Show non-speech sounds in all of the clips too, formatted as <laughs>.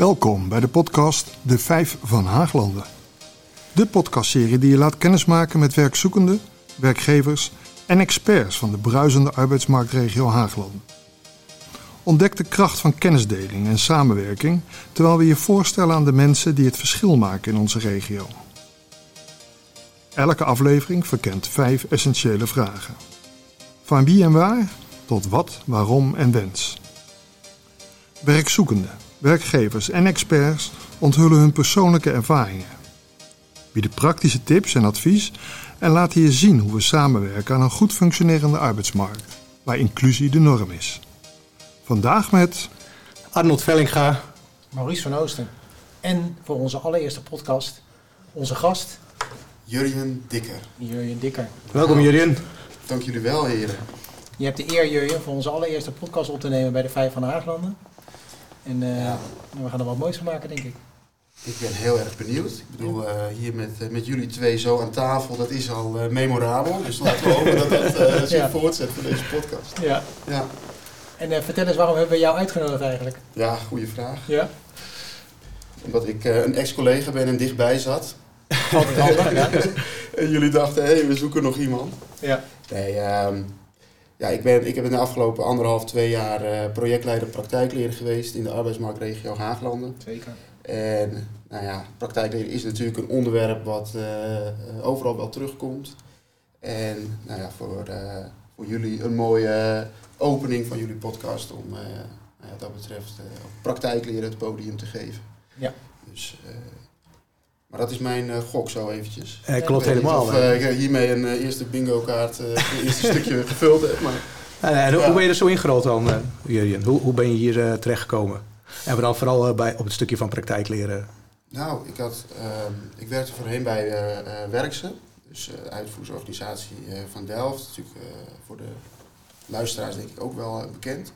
Welkom bij de podcast De Vijf van Haaglanden. De podcastserie die je laat kennismaken met werkzoekenden, werkgevers en experts van de bruisende arbeidsmarktregio Haaglanden. Ontdek de kracht van kennisdeling en samenwerking terwijl we je voorstellen aan de mensen die het verschil maken in onze regio. Elke aflevering verkent vijf essentiële vragen. Van wie en waar tot wat, waarom en wens. Werkzoekenden, werkgevers en experts onthullen hun persoonlijke ervaringen. Bieden praktische tips en advies en laten je zien hoe we samenwerken aan een goed functionerende arbeidsmarkt, waar inclusie de norm is. Vandaag met Arnold Vellinga. Maurice van Oosten. En voor onze allereerste podcast, onze gast, Jurjen Dikker. Jurjen Dikker. Welkom Jurjen. Dank jullie wel, heren. Je hebt de eer, Jurjen, voor onze allereerste podcast op te nemen bij de Vijf van Haaglanden. En eh, Ja. we gaan er wat moois van maken, denk ik. Ik ben heel erg benieuwd. Ik bedoel, eh, hier met, eh, met jullie twee zo aan tafel, dat is al eh, memorabel. Dus laten we hopen dat dat eh, <laughs> zich Ja. voortzet voor deze podcast. Ja. Ja, En eh, vertel eens, waarom hebben we jou uitgenodigd eigenlijk? ja goede vraag. Ja. Omdat ik eh, een ex-collega ben en dichtbij zat. <laughs> Altijd handig, ja. <laughs> En jullie dachten, hé, hey, we zoeken nog iemand. Ja. Nee, ehm, ja, ik, ben, ik heb in de afgelopen anderhalf, twee jaar eh, projectleider praktijkleren geweest in de arbeidsmarktregio Haaglanden. Zeker. En nou ja, praktijkleren is natuurlijk een onderwerp wat eh, overal wel terugkomt. En nou ja, voor, eh, voor jullie een mooie opening van jullie podcast om nou wat dat betreft praktijkleren het podium te geven. Ja. Dus, maar dat is mijn eh, gok zo eventjes. Eh, klopt helemaal. Of ik hiermee een eh, eerste bingo kaart, een eerste stukje <laughs> gevuld heb. Maar en hoe- ja. Hoe ben je er zo ingerold dan, Jurjen? Hoe, hoe ben je hier terechtgekomen? En dan vooral eh, bij, op het stukje van praktijkleren. Nou, ik, had, ehm, ik werkte voorheen bij Werkse, dus uitvoeringsorganisatie eh, van Delft. Natuurlijk voor de luisteraars denk ik ook wel bekend.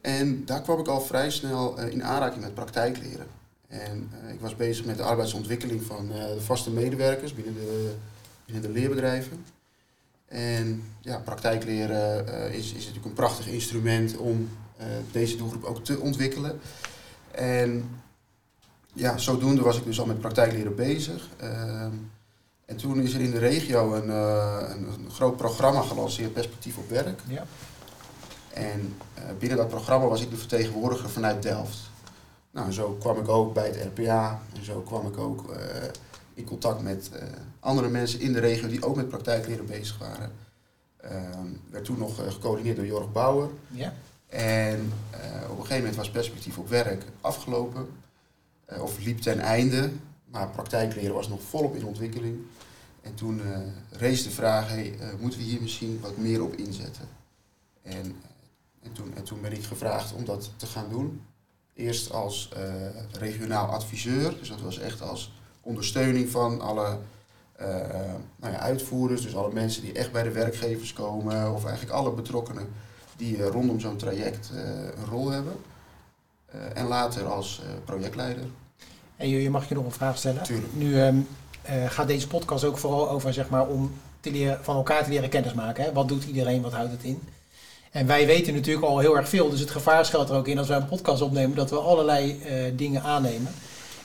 En daar kwam ik al vrij snel in aanraking met praktijkleren. En eh, ik was bezig met de arbeidsontwikkeling van eh, de vaste medewerkers binnen de, binnen de leerbedrijven. En ja, praktijkleren eh, is, is natuurlijk een prachtig instrument om deze doelgroep ook te ontwikkelen. En ja, zodoende was ik dus al met praktijkleren bezig. Ehm, en toen is er in de regio een, een, een groot programma gelanceerd, Perspectief op Werk. Ja. En binnen dat programma was ik de vertegenwoordiger vanuit Delft. Nou, zo kwam ik ook bij het RPA en zo kwam ik ook eh, in contact met eh, andere mensen in de regio die ook met praktijkleren bezig waren. Ehm werd toen nog eh, gecoördineerd door Jorg Bauer. Ja. En op een gegeven moment was perspectief op werk afgelopen. of liep ten einde. Maar praktijkleren was nog volop in ontwikkeling. En toen eh rees de vraag, hey, moeten we hier misschien wat meer op inzetten? En, en, toen, en toen ben ik gevraagd om dat te gaan doen. Eerst als eh, regionaal adviseur. Dus dat was echt als ondersteuning van alle eh, nou ja, uitvoerders. Dus alle mensen die echt bij de werkgevers komen. Of eigenlijk alle betrokkenen die eh, rondom zo'n traject een rol hebben. En later als projectleider. En Jurjen, mag je nog een vraag stellen? Tuurlijk. Nu ehm, eh, gaat deze podcast ook vooral over, zeg maar, om te leren, van elkaar te leren kennismaken. Hè? Wat doet iedereen, wat houdt het in? En wij weten natuurlijk al heel erg veel, dus het gevaar schuilt er ook in als wij een podcast opnemen, dat we allerlei eh, dingen aannemen.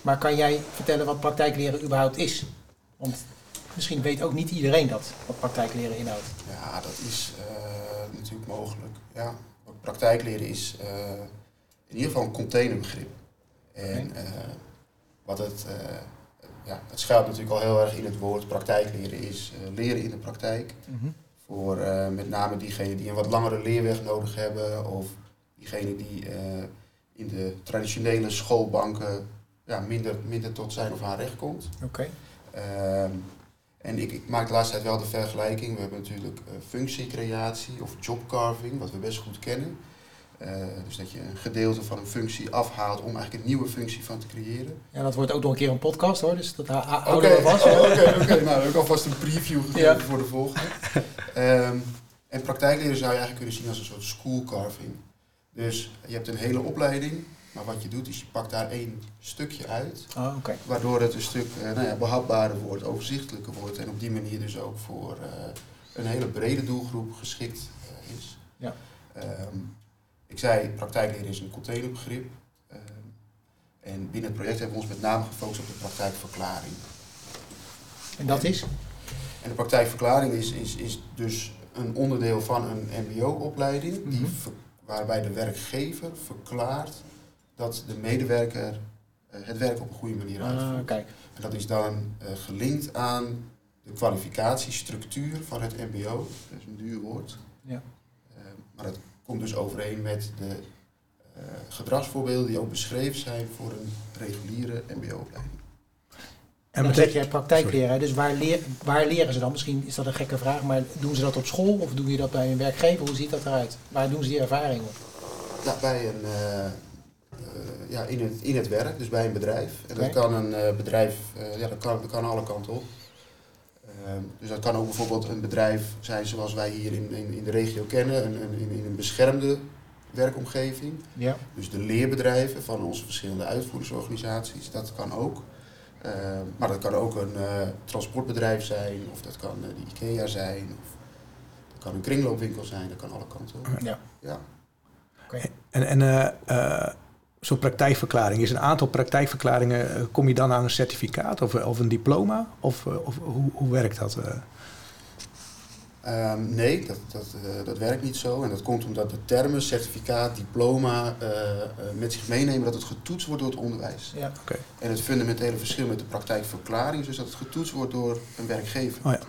Maar kan jij vertellen wat praktijkleren überhaupt is? Want misschien weet ook niet iedereen dat, wat praktijkleren inhoudt. Ja, dat is eh, natuurlijk mogelijk. Ja. Wat praktijkleren is eh, in ieder geval een containerbegrip. En wat het, ja, het schuilt natuurlijk al heel erg in het woord. Praktijkleren is leren in de praktijk. Voor eh, met name diegenen die een wat langere leerweg nodig hebben. Of diegenen die eh, in de traditionele schoolbanken ja, minder, minder tot zijn of haar recht komt. Oké. Ehm, en ik, ik maak de laatste tijd wel de vergelijking. We hebben natuurlijk eh, functiecreatie of jobcarving, wat we best goed kennen. Eh, dus dat je een gedeelte van een functie afhaalt om eigenlijk een nieuwe functie van te creëren. Ja, dat wordt ook nog een keer een podcast hoor, dus dat houden we vast. oh, oké, oké. nou, ik alvast een preview gegeven Ja. voor de volgende. Ehm, en praktijkleren zou je eigenlijk kunnen zien als een soort schoolcarving. Dus je hebt een hele opleiding, maar wat je doet is je pakt daar één stukje uit. Oké. Waardoor het een stuk eh, nou ja, behapbaarder wordt, overzichtelijker wordt en op die manier dus ook voor eh, een hele brede doelgroep geschikt is. Ja. Ehm, ik zei, praktijkleren is een containerbegrip. Ehm, En binnen het project hebben we ons met name gefocust op de praktijkverklaring. En dat is? En de praktijkverklaring is, is, is dus een onderdeel van een MBO-opleiding, Mhm. waarbij de werkgever verklaart dat de medewerker eh, het werk op een goede manier Ah, uitvoert. kijk. En dat is dan eh, gelinkt aan de kwalificatiestructuur van het MBO. Dat is een duur woord. Ja. Eh, maar dat komt dus overeen met de eh, gedragsvoorbeelden die ook beschreven zijn voor een reguliere MBO-opleiding. En dan betekent- zeg je praktijkleren. Dus waar, leer, waar leren ze dan? Misschien is dat een gekke vraag, maar doen ze dat op school of doe je dat bij een werkgever? Hoe ziet dat eruit? Waar doen ze die ervaring op? Ja, bij een, eh, eh, ja, in, het, in het werk, dus bij een bedrijf. En dat kan een eh, bedrijf, eh, ja, dat kan, dat kan alle kanten op. Ehm, dus dat kan ook bijvoorbeeld een bedrijf zijn zoals wij hier in, in, in de regio kennen, een, een, in, in een beschermde werkomgeving. Ja. Dus de leerbedrijven van onze verschillende uitvoeringsorganisaties, dat kan ook. Ehm, maar dat kan ook een eh, transportbedrijf zijn, of dat kan eh, de IKEA zijn, of dat kan een kringloopwinkel zijn, dat kan alle kanten op. Ja. Ja. En, en eh, eh, zo'n praktijkverklaring, is een aantal praktijkverklaringen, eh, kom je dan aan een certificaat of, of een diploma? Of, eh, of hoe, hoe werkt dat? eh? Ehm, nee, dat, dat, eh, dat werkt niet zo. En dat komt omdat de termen certificaat, diploma eh, eh, met zich meenemen dat het getoetst wordt door het onderwijs. ja. En het fundamentele verschil met de praktijkverklaring is dus dat het getoetst wordt door een werkgever. Oh ja.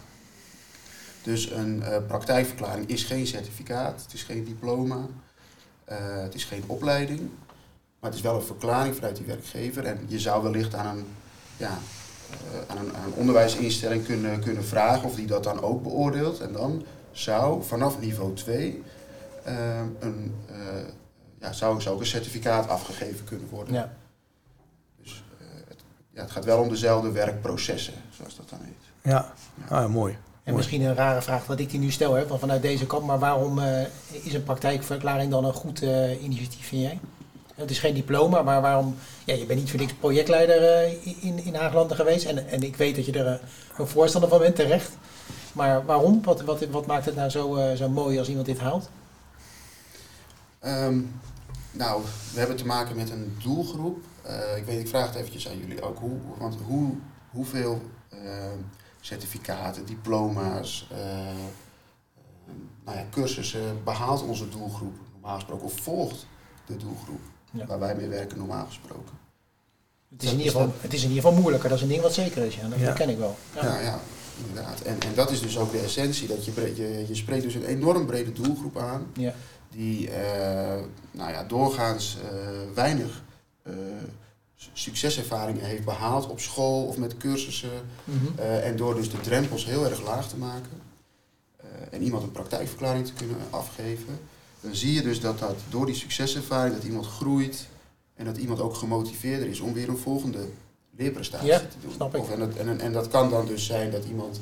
Dus een eh, praktijkverklaring is geen certificaat, het is geen diploma, eh, het is geen opleiding. Maar het is wel een verklaring vanuit die werkgever. En je zou wellicht aan een, ja, eh, aan een, aan een onderwijsinstelling kunnen, kunnen vragen of die dat dan ook beoordeelt. En dan zou vanaf niveau 2 eh, een, eh, ja, zou, zou ook een certificaat afgegeven kunnen worden. ja. Dus eh, het, ja, het gaat wel om dezelfde werkprocessen, zoals dat dan heet. Ja, ah, mooi. En misschien een rare vraag wat ik die nu stel, hè, van vanuit deze kant. Maar waarom eh, is een praktijkverklaring dan een goed eh, initiatief, vind jij? Het is geen diploma, maar waarom... Ja, je bent niet voor niks projectleider eh, in, in Haaglanden geweest. En, en ik weet dat je er eh, een voorstander van bent, terecht. Maar waarom? Wat, wat, wat maakt het nou zo, eh, zo mooi als iemand dit haalt? Ehm, nou, we hebben te maken met een doelgroep. Ik weet, ik vraag het eventjes aan jullie ook. Hoe, want hoe, hoeveel ehm, certificaten, diploma's, ehm, nou ja, cursussen behaalt onze doelgroep normaal gesproken? Of volgt de doelgroep Ja. waar wij mee werken normaal gesproken? Het is, in ieder geval, het is in ieder geval moeilijker, dat is een ding wat zeker is. Ja. Dat, ken ik wel. Ja. Ja, ja, inderdaad. En, en dat is dus ook de essentie. Dat je, je, je spreekt dus een enorm brede doelgroep aan. Ja. die eh, nou ja, doorgaans eh, weinig eh, s- succeservaringen heeft behaald op school of met cursussen. Mhm. eh, en door dus de drempels heel erg laag te maken eh, en iemand een praktijkverklaring te kunnen afgeven, dan zie je dus dat, dat door die succeservaring dat iemand groeit en dat iemand ook gemotiveerder is om weer een volgende leerprestatie Ja, te doen. snap ik. Of, en, dat, en, en dat kan dan dus zijn dat iemand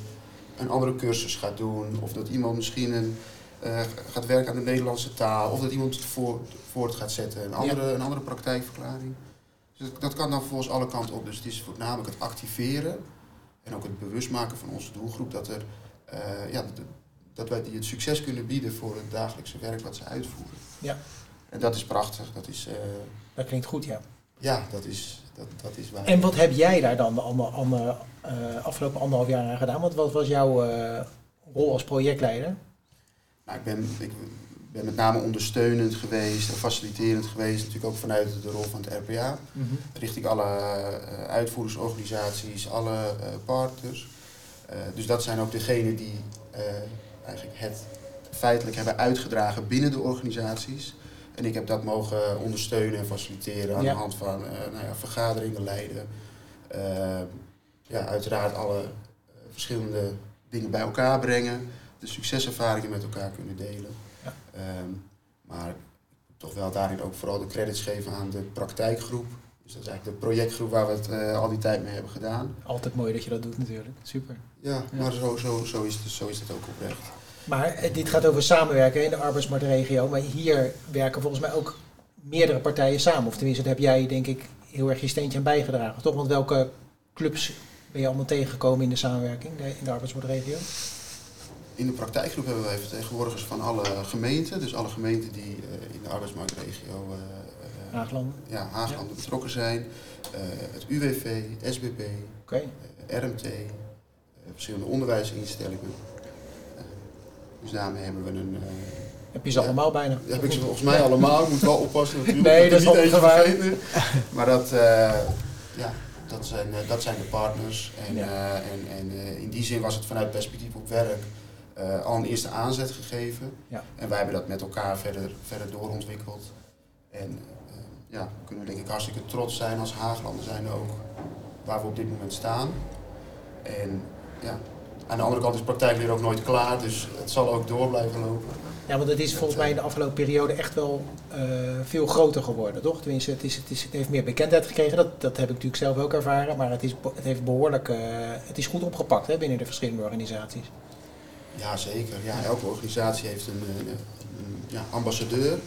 een andere cursus gaat doen of dat iemand misschien een eh, gaat werken aan de Nederlandse taal. Of dat iemand het voor, voort gaat zetten. Een andere, een andere praktijkverklaring. Dus dat, dat kan dan volgens alle kanten op. Dus het is voornamelijk het activeren. En ook het bewustmaken van onze doelgroep. Dat, er, eh, ja, dat, wij die het succes kunnen bieden voor het dagelijkse werk wat ze uitvoeren. Ja. En dat is prachtig. Dat is, eh, Dat klinkt goed, ja. ja, dat is, dat, dat is waar. En wat heb jij daar dan de ander, ander, eh, afgelopen anderhalf jaar aan gedaan? Want wat was jouw eh, rol als projectleider? Nou, ik, ben, ik ben met name ondersteunend geweest en faciliterend geweest. Natuurlijk ook vanuit de rol van het RPA. richting alle uitvoeringsorganisaties, alle partners. Dus dat zijn ook degenen die eigenlijk het feitelijk hebben uitgedragen binnen de organisaties. En ik heb dat mogen ondersteunen en faciliteren aan Ja. de hand van eh, nou ja, vergaderingen leiden. Eh, ja, uiteraard alle eh, verschillende dingen bij elkaar brengen. De succeservaringen met elkaar kunnen delen. Ja. Ehm, maar toch wel daarin ook vooral de credits geven aan de praktijkgroep. Dus dat is eigenlijk de projectgroep waar we het eh, al die tijd mee hebben gedaan. Altijd mooi dat je dat doet natuurlijk. Super. Ja, Ja. maar zo, zo, zo, is het, zo is het ook oprecht. Maar eh, dit gaat over samenwerken in de arbeidsmarktregio. Maar hier werken volgens mij ook meerdere partijen samen. Of tenminste, daar heb jij denk ik heel erg je steentje aan bijgedragen. Toch? Want welke clubs ben je allemaal tegengekomen in de samenwerking in de arbeidsmarktregio? In de praktijkgroep hebben wij vertegenwoordigers van alle gemeenten. Dus alle gemeenten die eh, in de arbeidsmarktregio Haaglanden. ja, Haaglanden betrokken zijn. Eh, het UWV, SBB, eh, RMT, eh, verschillende onderwijsinstellingen. Dus daarmee hebben we een... Heb je ze Ja. allemaal bijna? dat heb ik ze volgens mij allemaal. Ik moet wel oppassen natuurlijk. Nee, dat is niet even vergeten. Maar dat, ja, dat, zijn, dat zijn de partners. En, Ja. en, en in die zin was het vanuit perspectief op werk al een eerste aanzet gegeven. Ja. En wij hebben dat met elkaar verder, verder doorontwikkeld. En ja, kunnen we denk ik hartstikke trots zijn als Haaglanden zijn ook waar we op dit moment staan. En ja, aan de andere kant is praktijkleer ook nooit klaar, dus het zal ook door blijven lopen. Ja, want het is volgens mij in de afgelopen periode echt wel eh, veel groter geworden, toch? Tenminste, het, is, het, is, het heeft meer bekendheid gekregen. Dat, dat heb ik natuurlijk zelf ook ervaren. Maar het, is, het heeft behoorlijk... eh, het is goed opgepakt hè, binnen de verschillende organisaties. Ja, zeker. Ja, elke organisatie heeft een, eh, een ja, ambassadeur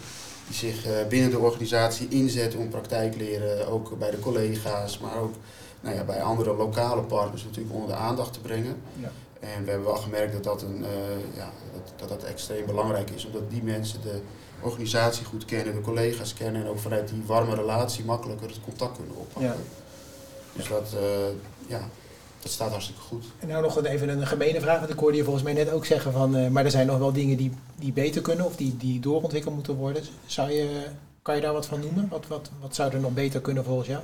die zich eh, binnen de organisatie inzet om praktijkleren, ook bij de collega's, maar ook nou ja, bij andere lokale partners natuurlijk onder de aandacht te brengen. Ja. En we hebben wel gemerkt dat dat, een, eh, ja, dat, dat dat extreem belangrijk is, omdat die mensen de organisatie goed kennen, de collega's kennen en ook vanuit die warme relatie makkelijker het contact kunnen oppakken. Ja. Dus dat, eh, ja, dat staat hartstikke goed. En nou nog even een gemene vraag, want ik hoorde je volgens mij net ook zeggen van... eh, maar er zijn nog wel dingen die, die beter kunnen of die, die doorontwikkeld moeten worden. Zou je, kan je daar wat van noemen? Wat, wat, wat zou er nog beter kunnen volgens jou?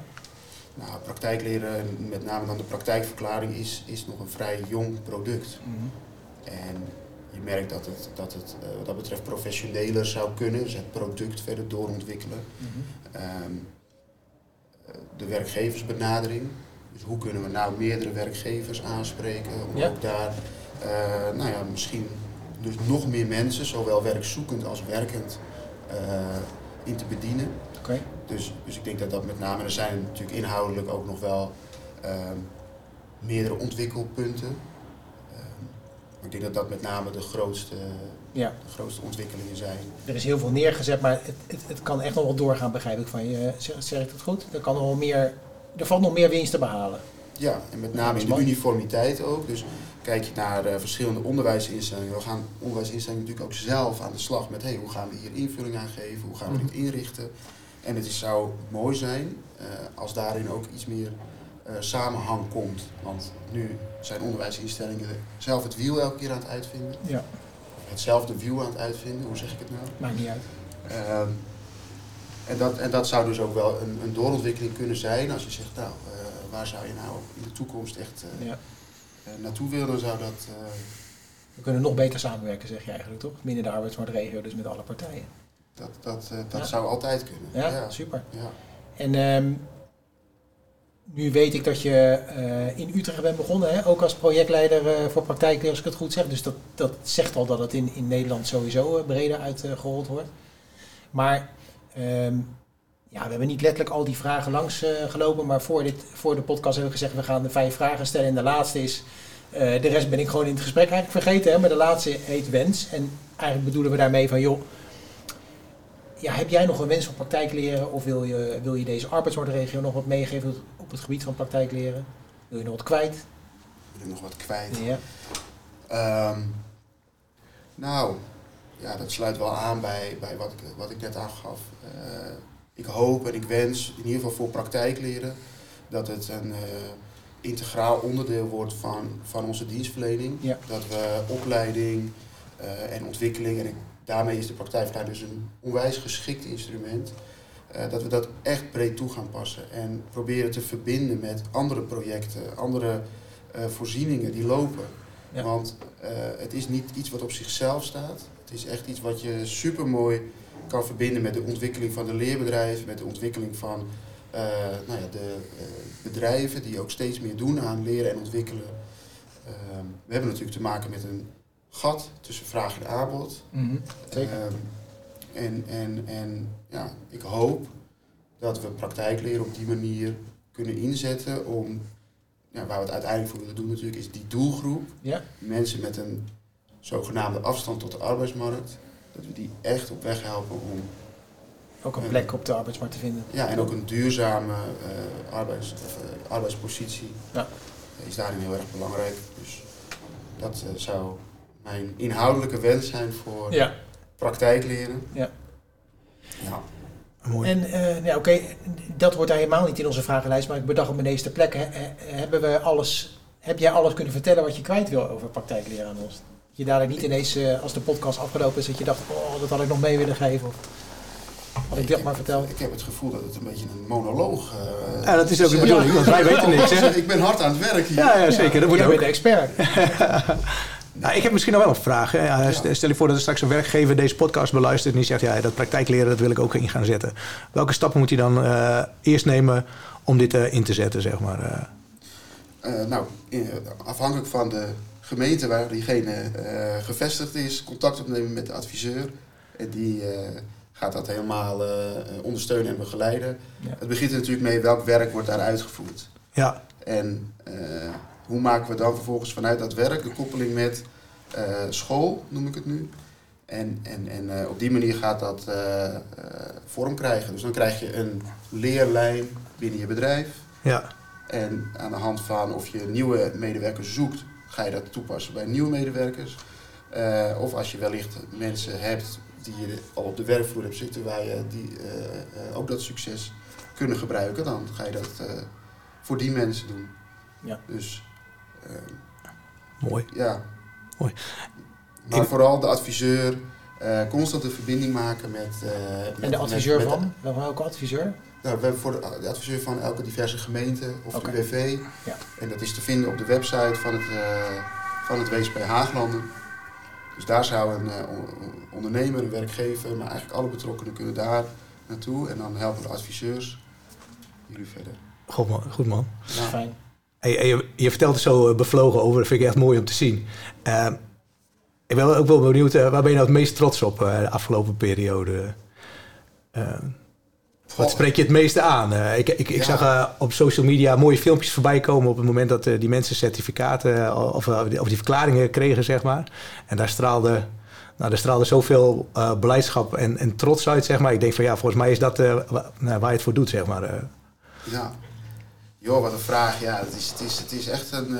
Nou, praktijkleren, en met name dan de praktijkverklaring, is, is nog een vrij jong product. En je merkt dat het, dat het eh, wat dat betreft professioneler zou kunnen, dus het product verder doorontwikkelen. Ehm, eh, de werkgeversbenadering, dus hoe kunnen we nou meerdere werkgevers aanspreken om Ja. ook daar, eh, nou ja, misschien dus nog meer mensen, zowel werkzoekend als werkend, eh, in te bedienen. Oké. Dus, dus ik denk dat dat met name, er zijn natuurlijk inhoudelijk ook nog wel ehm, meerdere ontwikkelpunten. Ehm, maar ik denk dat dat met name de grootste, Ja, de grootste ontwikkelingen zijn. er is heel veel neergezet, maar het, het, het kan echt nog wel doorgaan, begrijp ik van je. Zeg, zeg ik dat goed? Er, kan nog wel meer, er valt nog meer winst te behalen. Ja, en met name in de uniformiteit ook. Dus kijk je naar eh, verschillende onderwijsinstellingen. We gaan onderwijsinstellingen natuurlijk ook zelf aan de slag met hey, hoe gaan we hier invulling aan geven, hoe gaan we dit inrichten. En het is, zou mooi zijn eh, als daarin ook iets meer eh, samenhang komt. Want nu zijn onderwijsinstellingen zelf het wiel elke keer aan het uitvinden. Ja, Hetzelfde wiel aan het uitvinden, hoe zeg ik het nou? maakt niet uit. En, dat, en dat zou dus ook wel een, een doorontwikkeling kunnen zijn als je zegt, nou, eh, waar zou je nou in de toekomst echt eh, Ja. eh, naartoe willen, zou dat. We kunnen nog beter samenwerken, zeg je eigenlijk toch? Binnen de arbeidsmarktregio, dus met alle partijen. dat dat, dat Ja. zou altijd kunnen. Ja, super. ja. En ehm, nu weet ik dat je in Utrecht bent begonnen, hè? ook als projectleider voor praktijkleer, als ik het goed zeg. Dus dat, dat zegt al dat het in, in Nederland sowieso breder uitgerold wordt. Maar ehm, ja, we hebben niet letterlijk al die vragen langs eh, gelopen, maar voor, dit, voor de podcast hebben we gezegd, we gaan de vijf vragen stellen. En de laatste is, eh, de rest ben ik gewoon in het gesprek eigenlijk vergeten, hè? maar de laatste heet wens. En eigenlijk bedoelen we daarmee van, joh, ja, heb jij nog een wens voor praktijkleren of wil je, wil je deze arbeidsmarktregio nog wat meegeven op- het gebied van praktijkleren? Wil je nog wat kwijt? Wil ik nog wat kwijt? Ja. Ehm, nou, ja, dat sluit wel aan bij, bij wat, ik, wat ik net aangaf. Eh, ik hoop en ik wens, in ieder geval voor praktijkleren, dat het een eh, integraal onderdeel wordt van, van onze dienstverlening. Ja. Dat we opleiding eh, en ontwikkeling, en ik, daarmee is de praktijkverleiding dus een onwijs geschikt instrument, dat we dat echt breed toe gaan passen en proberen te verbinden met andere projecten, andere voorzieningen die lopen. Ja. Want het is niet iets wat op zichzelf staat. Het is echt iets wat je supermooi kan verbinden met de ontwikkeling van de leerbedrijven, met de ontwikkeling van eh, nou ja, de eh, bedrijven die ook steeds meer doen aan leren en ontwikkelen. Ehm, we hebben natuurlijk te maken met een gat tussen vraag en aanbod. Zeker. Ehm, en en, en ja, ik hoop dat we praktijkleren op die manier kunnen inzetten om, ja, waar we het uiteindelijk voor willen doen natuurlijk, is die doelgroep, Ja. mensen met een zogenaamde afstand tot de arbeidsmarkt, dat we die echt op weg helpen om, Ook een plek op de arbeidsmarkt te vinden. ja, en ook een duurzame eh, arbeids, eh, arbeidspositie Ja. is daarin heel erg belangrijk. Dus dat eh, zou mijn inhoudelijke wens zijn voor Ja. praktijkleren. Ja. Ja. Mooi. En eh, ja, oké, dat wordt daar helemaal niet in onze vragenlijst, maar ik bedacht op mijn eerste plek, eh, hebben we alles, heb jij alles kunnen vertellen wat je kwijt wil over praktijkleren aan ons? Je dadelijk niet ineens, eh, als de podcast afgelopen is, dat je dacht, oh, dat had ik nog mee willen geven. Of had ik dat maar verteld. Ik heb het gevoel dat het een beetje een monoloog uh, Ja, dat is ook de bedoeling, want wij weten niks. Hè? <laughs> Ik ben hard aan het werk hier. Ja, ja zeker. Dat moet Jij ook. bent de expert. <laughs> Nou, ik heb misschien nog wel een vraag. Hè. Ja, stel- je voor dat er straks een werkgever deze podcast beluistert en die zegt, ja, dat praktijkleren, dat wil ik ook in gaan zetten. Welke stappen moet hij dan eh, eerst nemen om dit eh, in te zetten, zeg maar? eh? Eh, nou, in- afhankelijk van de gemeente waar diegene eh, gevestigd is, contact opnemen met de adviseur. En die eh, gaat dat helemaal eh, ondersteunen en begeleiden. Ja. Het begint er natuurlijk mee welk werk wordt daar uitgevoerd. ja, En hoe maken we dan vervolgens vanuit dat werk de koppeling met school, noem ik het nu. En, en, en op die manier gaat dat vorm krijgen. Dus dan krijg je een leerlijn binnen je bedrijf. ja, En aan de hand van of je nieuwe medewerkers zoekt, ga je dat toepassen bij nieuwe medewerkers. Eh, of als je wellicht mensen hebt die je al op de werkvloer hebt zitten, waar je die, eh, eh, ook dat succes kunnen gebruiken, dan ga je dat eh, voor die mensen doen. Ja. Dus eh, mooi. ja. Mooi. Maar Ik- vooral de adviseur, eh constant een verbinding maken met. eh, met En de adviseur met- met- van? Wel- Welke adviseur? Nou, we hebben voor de, de adviseur van elke diverse gemeente of. UWV. Ja. En dat is te vinden op de website van het, eh van het WSP Haaglanden. Dus daar zou een eh, on- ondernemer, een werkgever, maar eigenlijk alle betrokkenen kunnen daar naartoe. En dan helpen de adviseurs jullie verder. Goed man. Goed, man. Ja. Fijn. Hey, je, je vertelt er zo eh, bevlogen over, dat vind ik echt mooi om te zien. Ik ben ook wel benieuwd, eh, waar ben je nou het meest trots op eh, de afgelopen periode? Wat spreek je het meeste aan? Eh, ik ik, ik Ja. zag eh, op social media mooie filmpjes voorbij komen op het moment dat eh, die mensen certificaten of, die, of die verklaringen kregen, zeg maar. En daar straalde, nou, daar straalde zoveel beleidschap en, en trots uit, zeg maar. Ik denk van ja, volgens mij is dat eh, wa- nou, waar je het voor doet, zeg maar. Ja. Joh, wat een vraag. Ja, het is, het is, het is echt een,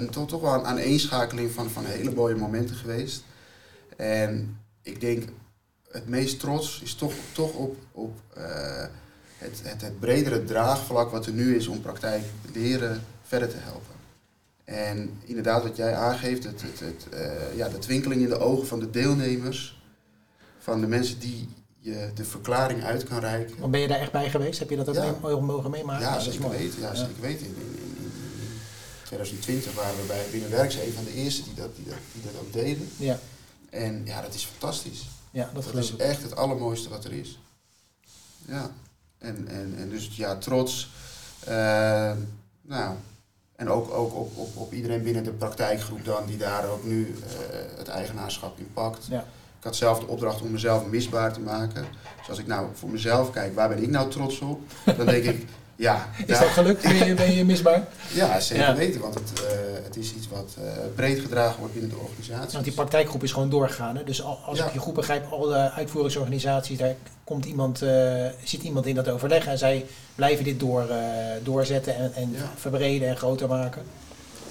een, toch, toch wel een aaneenschakeling van, van hele mooie momenten geweest. En ik denk, het meest trots is toch, toch op, op eh, het, het, het bredere draagvlak wat er nu is om praktijk leren verder te helpen. En inderdaad, wat jij aangeeft, het, het, het, eh, ja, de twinkeling in de ogen van de deelnemers, van de mensen die je de verklaring uit kan reiken. Ben je daar echt bij geweest? Heb je dat ook Ja. mee- mogen meemaken? Ja, dat is zeker mooi. weten. Ja, zeker weten. In, in, in, in 2020 waren we bij Binnen Werkse een van de eerste die dat, die, dat, die dat ook deden. Ja, En ja, dat is fantastisch. Ja dat is ik. echt het allermooiste wat er is. Ja. En, en, en dus ja, trots. Eh, nou, en ook, ook op, op, op iedereen binnen de praktijkgroep dan, die daar ook nu eh, het eigenaarschap in pakt. Ja. Ik had zelf de opdracht om mezelf misbaar te maken. Dus als ik nou voor mezelf kijk, waar ben ik nou trots op? Dan denk ik, ja, Is dat gelukt? Ben je, ben je misbaar? ja, zeker Ja. weten, want het, eh, het is iets wat eh, breed gedragen wordt binnen de organisatie. Want die praktijkgroep is gewoon doorgegaan. Hè? Dus al- als Ja. ik je goed begrijp, alle uitvoeringsorganisaties, daar komt iemand, eh, zit iemand in dat overleg en zij blijven dit door, eh, doorzetten en, en Ja. verbreden en groter maken.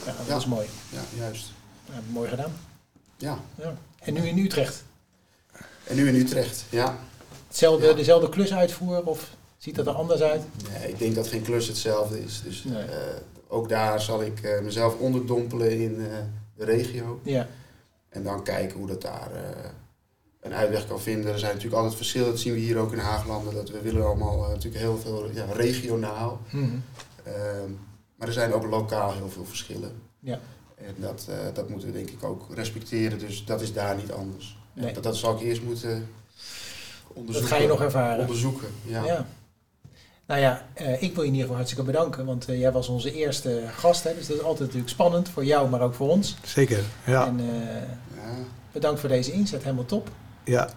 Ja, dat Ja. is mooi. Ja, juist. Ja, mooi gedaan. Ja. Ja. En nu in Utrecht. En nu in Utrecht, ja. Hetzelfde, Ja. dezelfde klus uitvoeren of ziet dat er anders uit? Nee, ik denk dat geen klus hetzelfde is. Dus Nee. eh, ook daar zal ik eh, mezelf onderdompelen in eh, de regio. Ja, En dan kijken hoe dat daar een uitweg kan vinden. Er zijn natuurlijk altijd verschillen. Dat zien we hier ook in Haaglanden. Dat we willen allemaal natuurlijk heel veel ja, regionaal. Ehm, maar er zijn ook lokaal heel veel verschillen. Ja. En dat, dat moeten we denk ik ook respecteren. Dus dat is daar niet anders. Nee. Dat, dat zal ik eerst moeten dat onderzoeken. ga je nog ervaren. onderzoeken. Ja. Ja. Nou ja, eh, ik wil je in ieder geval hartstikke bedanken, want eh, jij was onze eerste gast. Hè, dus dat is altijd natuurlijk spannend voor jou, maar ook voor ons. Zeker, ja. En eh, Ja. bedankt voor deze inzet, helemaal top. ja.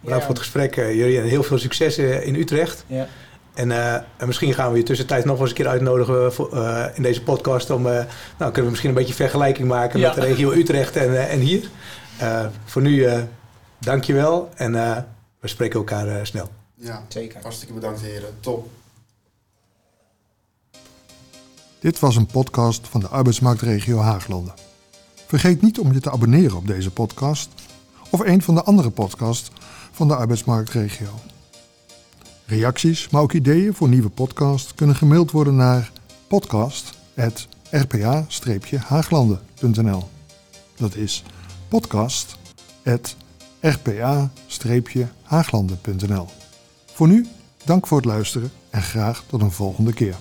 Bedankt Ja. voor het gesprek, jullie. En heel veel succes in Utrecht. Ja. En, eh, en misschien gaan we je tussentijd nog wel eens een keer uitnodigen voor, eh, in deze podcast. Om, eh, nou, kunnen we misschien een beetje vergelijking maken Ja. met de regio Utrecht en, en hier. Eh, voor nu, eh dank je wel. En eh, we spreken elkaar eh, snel. Ja, Zeker. hartstikke bedankt heren. Top. Dit was een podcast van de arbeidsmarktregio Haaglanden. Vergeet niet om je te abonneren op deze podcast of een van de andere podcasts van de arbeidsmarktregio. Reacties, maar ook ideeën voor nieuwe podcasts kunnen gemaild worden naar podcast.rpa-haaglanden.nl Dat is podcast.rpa-haaglanden.nl Voor nu, dank voor het luisteren en graag tot een volgende keer.